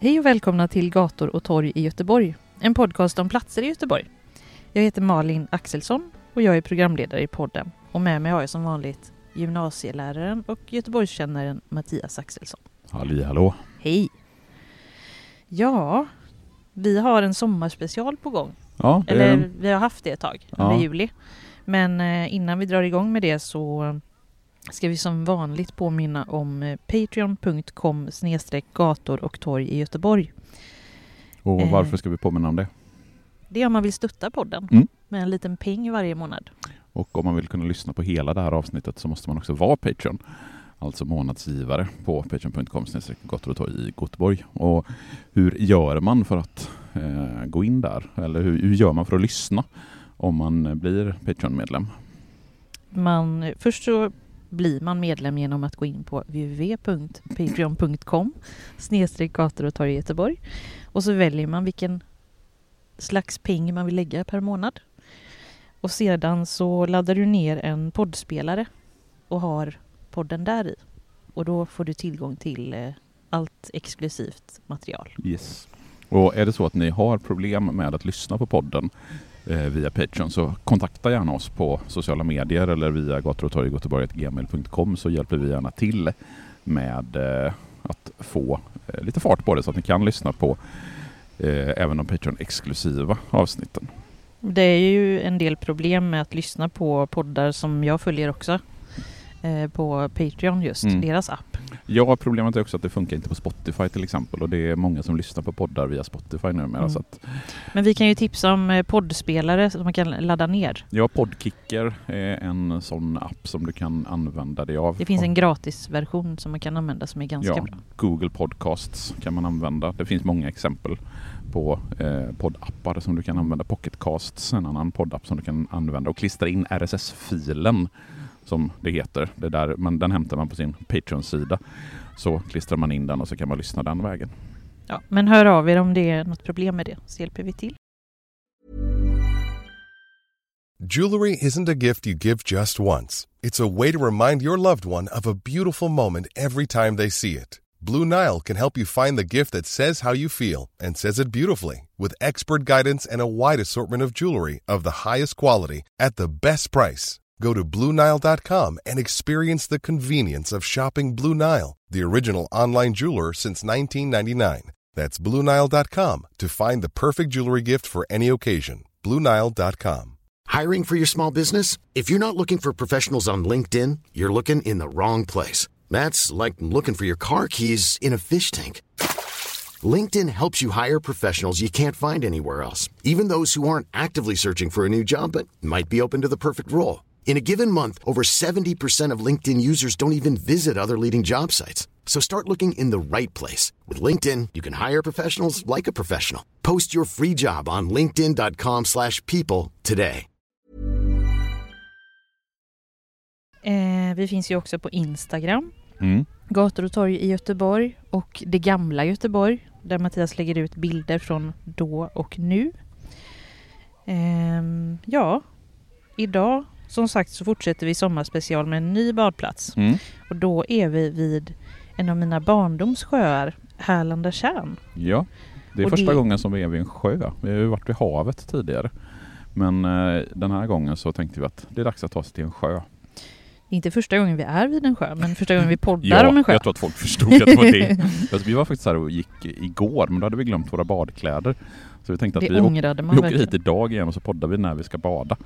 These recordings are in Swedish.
Hej och välkomna till Gator och torg i Göteborg. En podcast om platser i Göteborg. Jag heter Malin Axelsson och jag är programledare i podden. Och med mig har jag som vanligt gymnasieläraren och Göteborgskännaren Mattias Axelsson. Halli hallå! Hej! Ja, vi har en sommarspecial på gång. Ja, det Eller vi har haft det ett tag, Ja. under juli. Men eh, innan vi drar igång med det så ska vi som vanligt påminna om eh, patreon.com gator och torg i Göteborg. och eh. varför ska vi påminna om det? Det är om man vill stötta podden Mm. med en liten peng varje månad. Och om man vill kunna lyssna på hela det här avsnittet så måste man också vara Patreon. Alltså månadsgivare på patreon.com gator och torg i Göteborg. Och hur gör man för att eh, gå in där? Eller hur, hur gör man för att lyssna om man eh, blir Patreon-medlem? Man, först så blir man medlem genom att gå in på www.patreon.com snedstreck gator och torg i Göteborg. Och så väljer man vilken slags peng man vill lägga per månad. Och sedan så laddar du ner en poddspelare och har podden där i. Och då får du tillgång till eh, allt exklusivt material. Yes. Och är det så att ni har problem med att lyssna på podden Eh, via Patreon så kontakta gärna oss på sociala medier eller via gator så hjälper vi gärna till med eh, att få eh, lite fart på det så att ni kan lyssna på eh, även de Patreon-exklusiva avsnitten. Det är ju en del problem med att lyssna på poddar som jag följer också. Eh, på Patreon just, Mm. deras app. Ja, problemet är också att det funkar inte på Spotify till exempel och det är många som lyssnar på poddar via Spotify numera. Mm. Så att, Men vi kan ju tipsa om eh, poddspelare som man kan ladda ner. ja, Podkicker är en sån app som du kan använda dig av. Det finns en gratisversion som man kan använda som är ganska Ja. bra. Google Podcasts kan man använda. Det finns många exempel på eh, poddappar som du kan använda. Pocketcasts, en annan poddapp som du kan använda och klistra in RSS-filen som det heter. Det där, men den hämtar man på sin Patreon-sida. Så klistrar man in den och så kan man lyssna den vägen. Ja, men hör av er om det är något problem med det så hjälper vi till. Jewelry isn't a gift you give just once. It's a way to remind your loved one of a beautiful moment every time they see it. Blue Nile can help you find the gift that says how you feel and says it beautifully with expert guidance and a wide assortment of jewelry of the highest quality at the best price. Go to BlueNile.com and experience the convenience of shopping Blue Nile, the original online jeweler since 1999. That's BlueNile.com to find the perfect jewelry gift for any occasion. BlueNile.com. Hiring for your small business? If you're not looking for professionals on LinkedIn, you're looking in the wrong place. That's like looking for your car keys in a fish tank. LinkedIn helps you hire professionals you can't find anywhere else, even those who aren't actively searching for a new job but might be open to the perfect role. In a given month, over 70% of LinkedIn users don't even visit other leading job sites. So start looking in the right place. With LinkedIn, you can hire professionals like a professional. Post your free job on linkedin.com slash people today. Eh, vi finns ju också på Instagram, Mm. gator och torg i Göteborg och det gamla Göteborg där Mattias lägger ut bilder från då och nu. Ehm, ja, idag som sagt så fortsätter vi sommarspecial med en ny badplats Mm. och då är vi vid en av mina barndoms sjöar, Härlanda tjärn. Ja, det är Och första det- gången som vi är vid en sjö. Vi har ju varit vid havet tidigare. Men eh, den här gången så tänkte vi att det är dags att ta sig till en sjö. Inte första gången vi är vid en sjö, men första gången vi poddar om en Ja, sjö. jag tror att folk förstod att det var det. Alltså, vi var faktiskt här och gick igår, men då hade vi glömt våra badkläder. Så vi tänkte att det vi, ångrade man vi åker hit idag igen och så poddar vi när vi ska bada.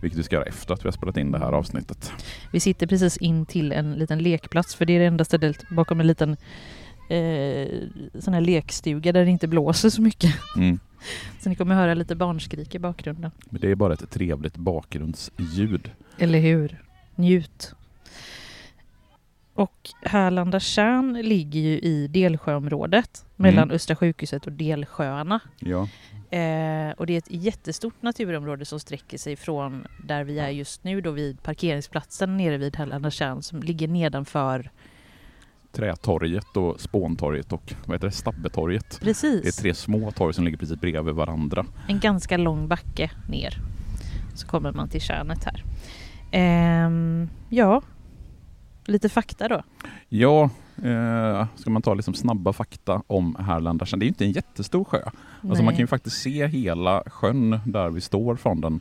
Vilket vi ska göra efter att vi har spelat in det här avsnittet. Vi sitter precis in till en liten lekplats, för det är det enda stället bakom en liten eh, sån här lekstuga där det inte blåser så mycket. Mm. Så ni kommer höra lite barnskrik i bakgrunden. Men det är bara ett trevligt bakgrundsljud. Eller hur? Njut. Och Härlanda tjärn ligger ju i Delsjöområdet mellan Mm. Östra sjukhuset och Delsjöarna. Ja. Eh, och det är ett jättestort naturområde som sträcker sig från där vi är just nu då vid parkeringsplatsen nere vid Härlanda tjärn som ligger nedanför Trätorget och Spåntorget och vad heter det, Stabbetorget. Det är precis tre små torg som ligger precis bredvid varandra. en ganska lång backe ner. Så kommer man till kärnet här. Ehm, ja, lite fakta då. Ja, eh, ska man ta liksom snabba fakta om Härlanda sjön. Det är ju inte en jättestor sjö. Alltså man kan ju faktiskt se hela sjön där vi står från den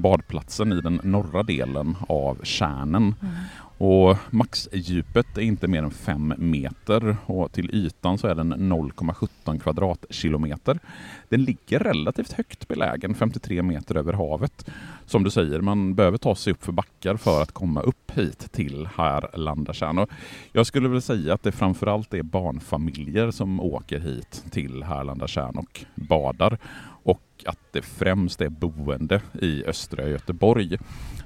badplatsen i den norra delen av kärnen. Mm. Och maxdjupet är inte mer än 5 meter och till ytan så är den 0,17 kvadratkilometer. Den ligger relativt högt belägen, 53 meter över havet. Som du säger, man behöver ta sig upp för backar för att komma upp hit till Härlandakärn. Och jag skulle väl säga att det framförallt är barnfamiljer som åker hit till Härlandakärn och badar. Och att det främst är boende i östra Göteborg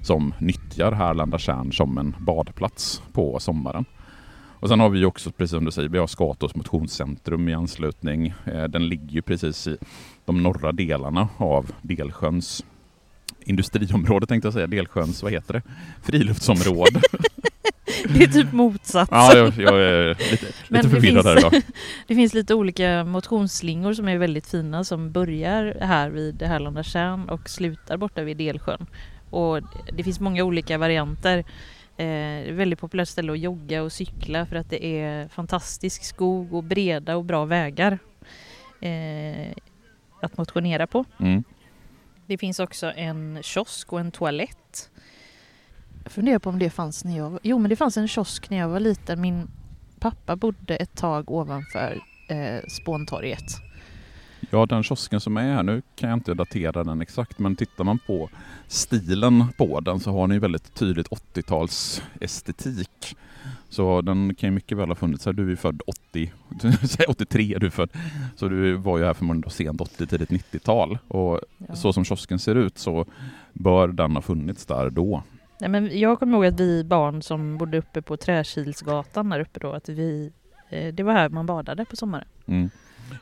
som nyttjar Härlanda tjärn som en badplats på sommaren. Och sen har vi ju också, precis som du säger, vi har Skatås motionscentrum i anslutning. Eh, den ligger ju precis i de norra delarna av Delsjöns industriområde tänkte jag säga, Delsjöns, vad heter det? Friluftsområde. Det är typ motsatsen. ja, jag, jag är lite, lite förvirrad här finns- idag. Det finns lite olika motionsslingor som är väldigt fina som börjar här vid Härlanda tjärn och slutar borta vid Delsjön. Och det finns många olika varianter. Eh, väldigt populärt ställe att jogga och cykla för att det är fantastisk skog och breda och bra vägar eh, att motionera på. Mm. Det finns också en kiosk och en toalett. Jag funderar på om det fanns när jag var... Jo, men det fanns en kiosk när jag var liten. Min pappa bodde ett tag ovanför eh, Spåntorget. Ja, den kiosken som är här, nu kan jag inte datera den exakt, men tittar man på stilen på den så har den ju väldigt tydligt 80-tals estetik. Så den kan ju mycket väl ha funnits här. Du är född 80, säg 83 är du född. Så du var ju här förmodligen sent 80, tidigt 90-tal. Och Ja. så som kiosken ser ut så bör den ha funnits där då. Nej, men jag kommer ihåg att vi barn som bodde uppe på Träkilsgatan där uppe då, att vi... Eh, det var här man badade på sommaren. Mm.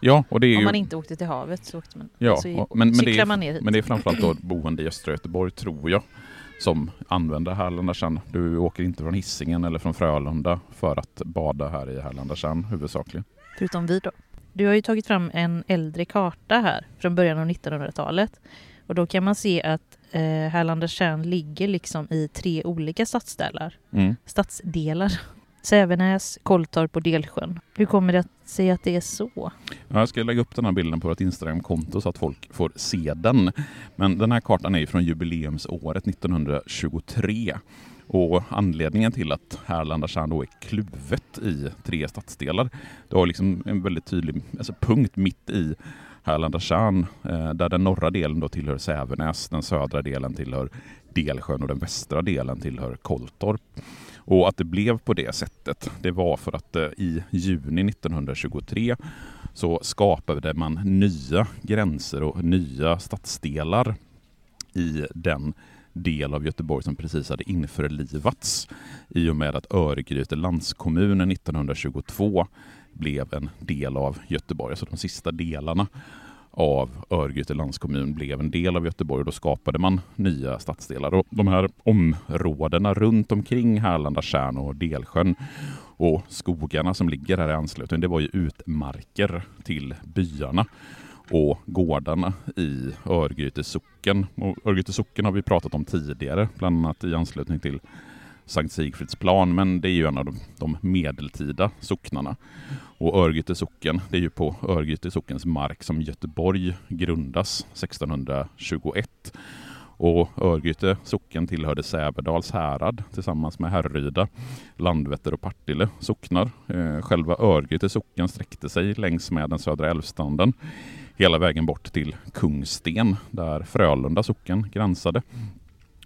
Ja, och det är Om ju... man inte åkte till havet så åkte man... Ja, så och- men- men det är- man ner hit. Men det är framförallt då boende i östra Göteborg, tror jag, som använder Härlandakärn. Du åker inte från Hisingen eller från Frölunda för att bada här i Härlandakärn huvudsakligen. Förutom vi då. Du har ju tagit fram en äldre karta här från början av 1900-talet. Och då kan man se att eh, Härlanda tjärn ligger liksom i tre olika stadsdelar. Mm. Stadsdelar. Sävenäs, Kolltorp och Delsjön. Hur kommer det sig att det är så? Ja, Jag ska lägga upp den här bilden på vårt Instagramkonto så att folk får se den. Men den här kartan är från jubileumsåret 1923. Och anledningen till att Härlandakärn då är kluvet i tre stadsdelar, det har liksom en väldigt tydlig alltså punkt mitt i Härlandakärn eh, där den norra delen då tillhör Sävenäs, den södra delen tillhör Delsjön och den västra delen tillhör Kolltorp. Och att det blev på det sättet, det var för att eh, i juni 1923 så skapade man nya gränser och nya stadsdelar i den del av Göteborg som precis hade införlivats i och med att Örgryte landskommun 1922 blev en del av Göteborg. Alltså de sista delarna av Örgryte landskommun blev en del av Göteborg och då skapade man nya stadsdelar. Och de här områdena runt omkring Härlanda tjärn och Delsjön och skogarna som ligger här i anslutning, det var ju utmarker till byarna och gårdarna i Örgryte socken. Och Örgryte socken har vi pratat om tidigare, bland annat i anslutning till Sankt Sigfridsplan, men det är ju en av de, de medeltida socknarna. Och Örgryte socken, det är ju på Örgryte sockens mark som Göteborg grundas 1621. Och Örgryte socken tillhörde Sävedals härad tillsammans med Härryda, Landvetter och Partille socknar. Eh, själva Örgryte socken sträckte sig längs med den södra älvstranden hela vägen bort till Kungsten där Frölunda socken gränsade.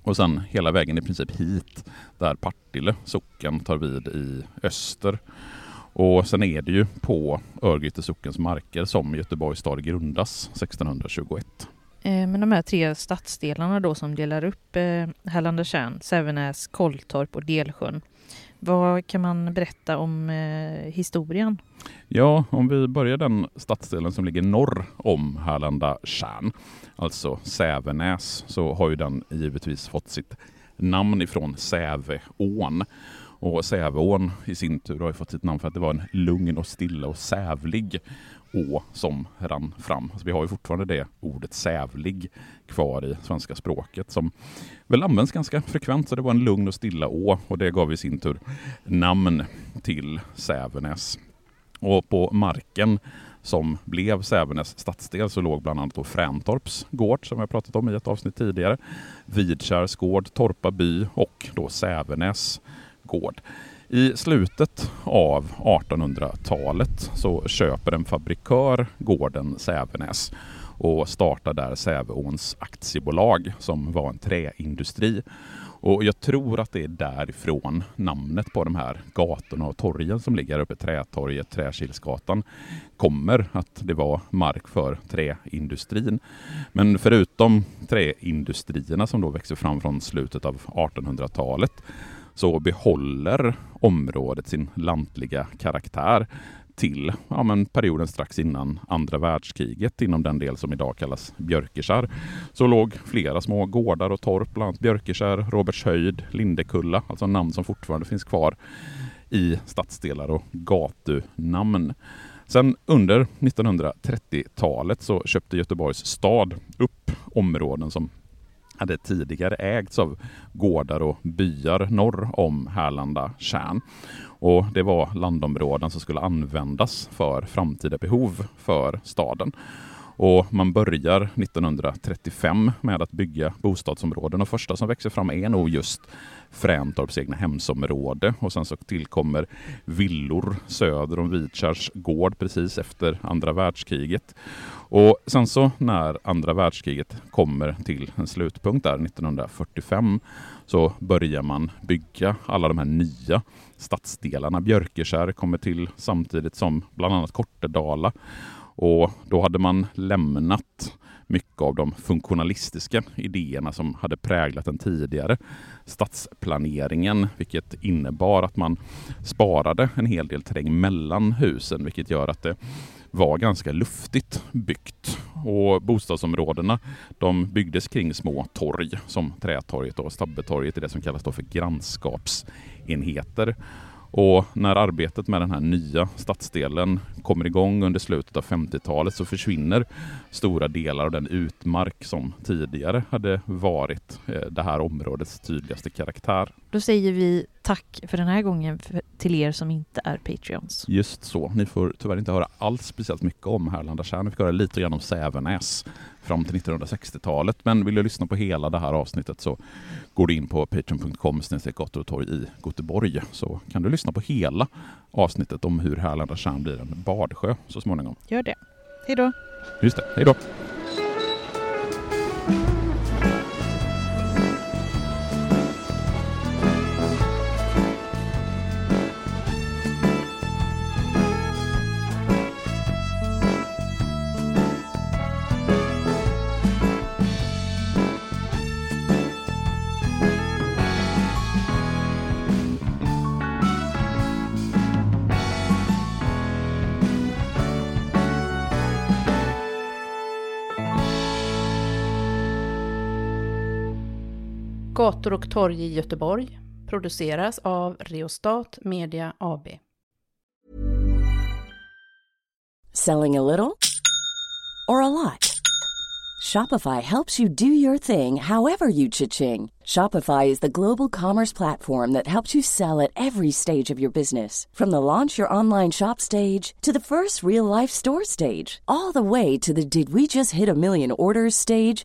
Och sen hela vägen i princip hit där Partille socken tar vid i öster. Och sen är det ju på Örgryte sockens marker som Göteborgs stad grundas 1621. Eh, men de här tre stadsdelarna då som delar upp eh, Härlanda tjärn, Sävenäs, Kolltorp och Delsjön. Vad kan man berätta om eh, historien? Ja, om vi börjar den stadsdelen som ligger norr om Härlanda tjärn, alltså Sävenäs, så har ju den givetvis fått sitt namn ifrån Säveån. Och Säveån i sin tur har fått sitt namn för att det var en lugn och stilla och sävlig å som rann fram. Alltså vi har ju fortfarande det ordet sävlig kvar i svenska språket som väl används ganska frekvent. Så det var en lugn och stilla å och det gav i sin tur namn till Sävenäs. Och på marken som blev Sävenäs stadsdel så låg bland annat då Fräntorps gård som jag pratat om i ett avsnitt tidigare. Vidkärs gård, Torpa by och då Sävenäs gård. I slutet av 1800-talet så köper en fabrikör gården Sävenäs och startar där Säveåns aktiebolag som var en träindustri. Och jag tror att det är därifrån namnet på de här gatorna och torgen som ligger uppe, Trätorget, Träkilsgatan, kommer att det var mark för träindustrin. Men förutom träindustrierna som då växer fram från slutet av 1800-talet så behåller området sin lantliga karaktär till ja, men perioden strax innan andra världskriget inom den del som idag kallas Björkeskär. Så låg flera små gårdar och torp, bland annat Björkeskär, Robertshöjd, Lindekulla, alltså namn som fortfarande finns kvar i stadsdelar och gatunamn. Sen under 1930-talet så köpte Göteborgs stad upp områden som hade tidigare ägts av gårdar och byar norr om Härlanda tjärn. Och det var landområden som skulle användas för framtida behov för staden. Och man börjar 1935 med att bygga bostadsområden och första som växer fram är nog just Fräntorps egna hemsområde och sen så tillkommer villor söder om Vidkärs gård precis efter andra världskriget. Och sen så när andra världskriget kommer till en slutpunkt där 1945 så börjar man bygga alla de här nya stadsdelarna. Björkeskär kommer till samtidigt som bland annat Kortedala och då hade man lämnat mycket av de funktionalistiska idéerna som hade präglat den tidigare stadsplaneringen, vilket innebar att man sparade en hel del terräng mellan husen, vilket gör att det var ganska luftigt byggt. Och bostadsområdena de byggdes kring små torg som Trätorget och Stabbetorget i det som kallas för grannskapsenheter. Och när arbetet med den här nya stadsdelen kommer igång under slutet av 50-talet så försvinner stora delar av den utmark som tidigare hade varit eh, det här områdets tydligaste karaktär. Då säger vi tack för den här gången till er som inte är Patreons. Just så. Ni får tyvärr inte höra alls speciellt mycket om Härlanda kärn. Vi fick höra lite grann om Sävenäs fram till 1960-talet. Men vill du lyssna på hela det här avsnittet så går du in på patreon.com torg i Göteborg så kan du lyssna på hela avsnittet om hur Härlanda kärn blir en badsjö så småningom. Gör det. Hej då! Just det, hej då! Gator och torg i Göteborg produceras av Reostat Media AB. Selling a little or a lot? Shopify helps you do your thing however you cha-ching. Shopify is the global commerce platform that helps you sell at every stage of your business. From the launch your online shop stage to the first real life store stage, all the way to the did we just hit a million orders stage.